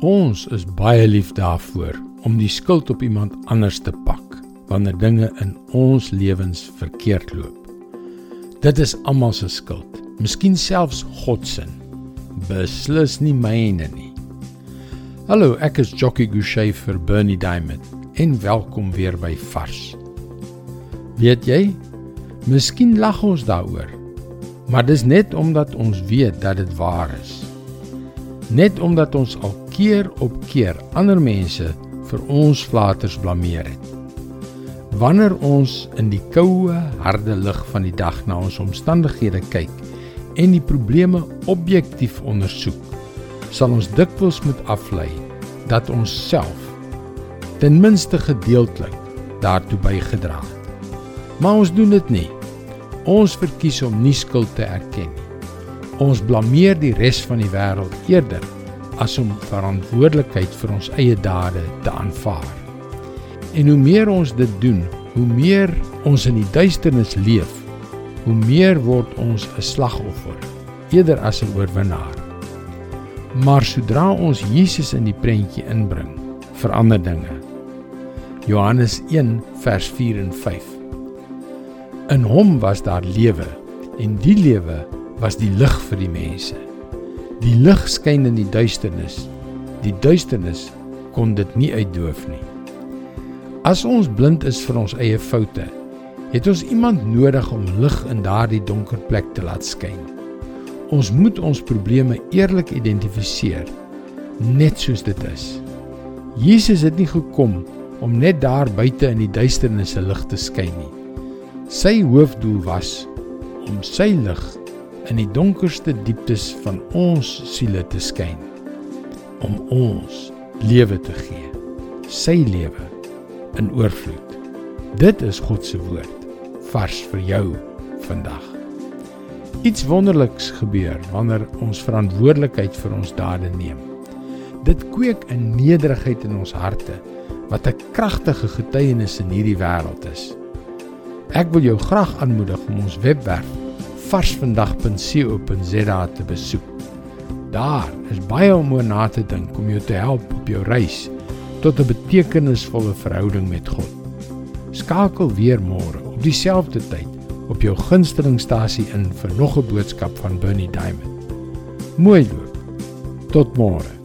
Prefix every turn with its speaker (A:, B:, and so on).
A: Ons is baie lief daarvoor om die skuld op iemand anders te pak wanneer dinge in ons lewens verkeerd loop. Dit is almal se skuld, miskien selfs God se. Beslis nie myne nie. Hallo, ek is Jockey Gouchee vir Bernie Diamond en welkom weer by Vars. Weet jy, miskien lag ons daaroor, maar dis net omdat ons weet dat dit waar is. Net omdat ons al keer op keer ander mense vir ons flaters blameer het. Wanneer ons in die koue, harde lig van die dag na ons omstandighede kyk en die probleme objektief ondersoek, sal ons dikwels moet aflei dat ons self ten minste gedeeltelik daartoe bygedra het. Maar ons doen dit nie. Ons verkies om nie skuld te erken nie. Ons blameer die res van die wêreld eerder as om verantwoordelikheid vir ons eie dade te aanvaar. En hoe meer ons dit doen, hoe meer ons in die duisternis leef, hoe meer word ons 'n slagoffer eerder as 'n oorwinnaar. Maar sodra ons Jesus in die prentjie inbring, verander dinge. Johannes 1 vers 4 en 5. In hom was daar lewe en die lewe was die lig vir die mense. Die lig skyn in die duisternis. Die duisternis kon dit nie uitdoof nie. As ons blind is vir ons eie foute, het ons iemand nodig om lig in daardie donker plek te laat skyn. Ons moet ons probleme eerlik identifiseer, net soos dit is. Jesus het nie gekom om net daar buite in die duisternis se lig te skyn nie. Sy hoofdoel was om sy lig in die donkerste dieptes van ons siele te skyn om ons lewe te gee sy lewe in oorvloed. Dit is God se woord vars vir jou vandag. Iets wonderliks gebeur wanneer ons verantwoordelikheid vir ons dade neem. Dit kweek 'n nederigheid in ons harte wat 'n kragtige getuienis in hierdie wêreld is. Ek wil jou graag aanmoedig om ons webwerf varsvandag.co.za te besoek. Daar is baie om oor na te dink om jou te help op jou reis tot 'n betekenisvolle verhouding met God. Skakel weer môre op dieselfde tyd op jou gunstelingstasie in vir nog 'n boodskap van Bernie Diamond. Mooi loop. Tot môre.